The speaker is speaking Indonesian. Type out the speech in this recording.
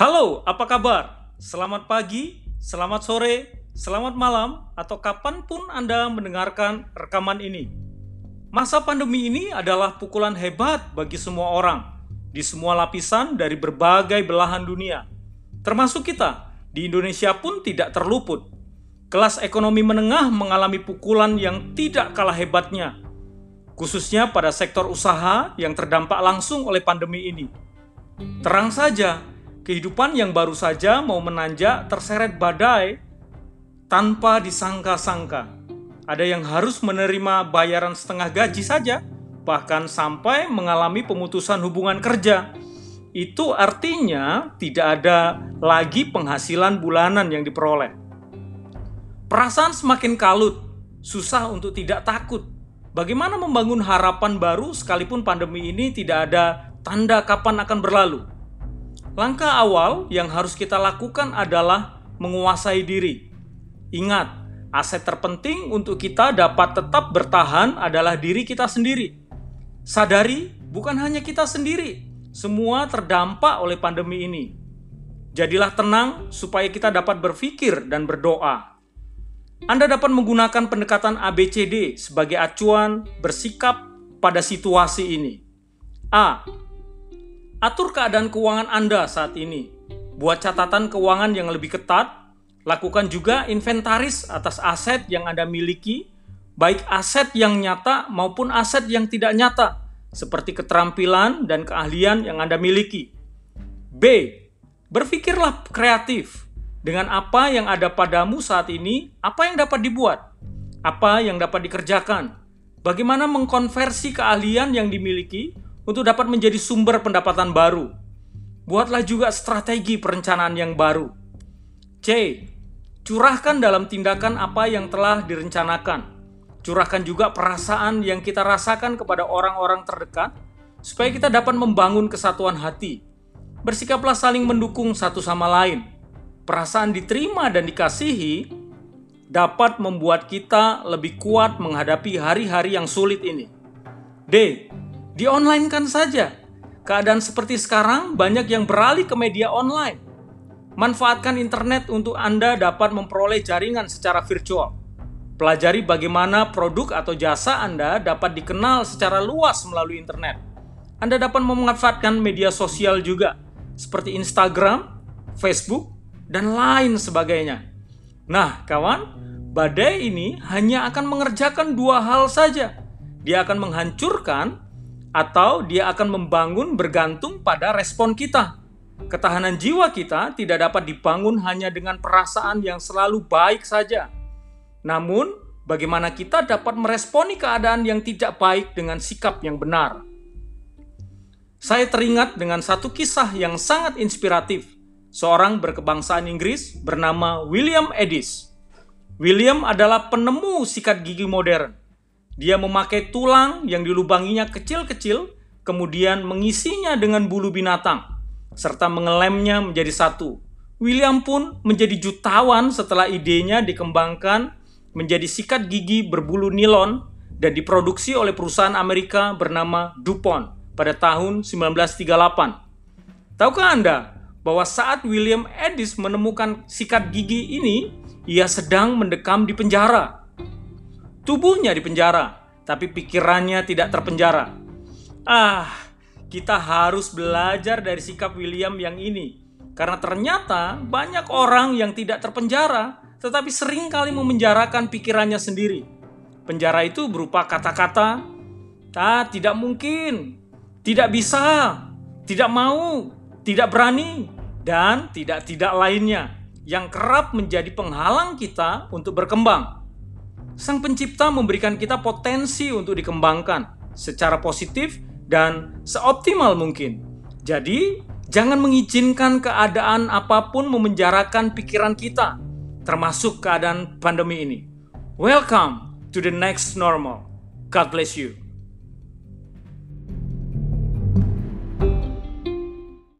Halo, apa kabar? Selamat pagi, selamat sore, selamat malam, atau kapan pun Anda mendengarkan rekaman ini. Masa pandemi ini adalah pukulan hebat bagi semua orang, di semua lapisan dari berbagai belahan dunia. Termasuk kita, di Indonesia pun tidak terluput. Kelas ekonomi menengah mengalami pukulan yang tidak kalah hebatnya, khususnya pada sektor usaha yang terdampak langsung oleh pandemi ini. Terang saja, kehidupan yang baru saja mau menanjak terseret badai tanpa disangka-sangka. Ada yang harus menerima bayaran setengah gaji saja, bahkan sampai mengalami pemutusan hubungan kerja. Itu artinya tidak ada lagi penghasilan bulanan yang diperoleh. Perasaan semakin kalut, susah untuk tidak takut. Bagaimana membangun harapan baru sekalipun pandemi ini tidak ada tanda kapan akan berlalu? Langkah awal yang harus kita lakukan adalah menguasai diri. Ingat, aset terpenting untuk kita dapat tetap bertahan adalah diri kita sendiri. Sadari, bukan hanya kita sendiri, semua terdampak oleh pandemi ini. Jadilah tenang supaya kita dapat berpikir dan berdoa. Anda dapat menggunakan pendekatan ABCD sebagai acuan bersikap pada situasi ini. A. Atur keadaan keuangan Anda saat ini. Buat catatan keuangan yang lebih ketat. Lakukan juga inventaris atas aset yang Anda miliki, baik aset yang nyata maupun aset yang tidak nyata, seperti keterampilan dan keahlian yang Anda miliki. B. Berpikirlah kreatif dengan apa yang ada padamu saat ini, apa yang dapat dibuat? Apa yang dapat dikerjakan? Bagaimana mengkonversi keahlian yang dimiliki untuk dapat menjadi sumber pendapatan baru? Buatlah juga strategi perencanaan yang baru. C. Curahkan dalam tindakan apa yang telah direncanakan. Curahkan juga perasaan yang kita rasakan kepada orang-orang terdekat supaya kita dapat membangun kesatuan hati. Bersikaplah saling mendukung satu sama lain perasaan diterima dan dikasihi dapat membuat kita lebih kuat menghadapi hari-hari yang sulit ini. D. Di online kan saja. Keadaan seperti sekarang banyak yang beralih ke media online. Manfaatkan internet untuk Anda dapat memperoleh jaringan secara virtual. Pelajari bagaimana produk atau jasa Anda dapat dikenal secara luas melalui internet. Anda dapat memanfaatkan media sosial juga, seperti Instagram, Facebook, dan lain sebagainya. Nah, kawan, badai ini hanya akan mengerjakan dua hal saja. Dia akan menghancurkan atau dia akan membangun bergantung pada respon kita. Ketahanan jiwa kita tidak dapat dibangun hanya dengan perasaan yang selalu baik saja. Namun, bagaimana kita dapat meresponi keadaan yang tidak baik dengan sikap yang benar? Saya teringat dengan satu kisah yang sangat inspiratif seorang berkebangsaan Inggris bernama William Edis. William adalah penemu sikat gigi modern. Dia memakai tulang yang dilubanginya kecil-kecil, kemudian mengisinya dengan bulu binatang, serta mengelemnya menjadi satu. William pun menjadi jutawan setelah idenya dikembangkan menjadi sikat gigi berbulu nilon dan diproduksi oleh perusahaan Amerika bernama DuPont pada tahun 1938. Tahukah Anda bahwa saat William Edis menemukan sikat gigi ini, ia sedang mendekam di penjara. Tubuhnya di penjara, tapi pikirannya tidak terpenjara. Ah, kita harus belajar dari sikap William yang ini. Karena ternyata banyak orang yang tidak terpenjara, tetapi sering kali memenjarakan pikirannya sendiri. Penjara itu berupa kata-kata, ah, tidak mungkin, tidak bisa, tidak mau, tidak berani, dan tidak-tidak lainnya yang kerap menjadi penghalang kita untuk berkembang. Sang Pencipta memberikan kita potensi untuk dikembangkan secara positif dan seoptimal mungkin. Jadi, jangan mengizinkan keadaan apa pun memenjarakan pikiran kita, termasuk keadaan pandemi ini. Welcome to the next normal. God bless you.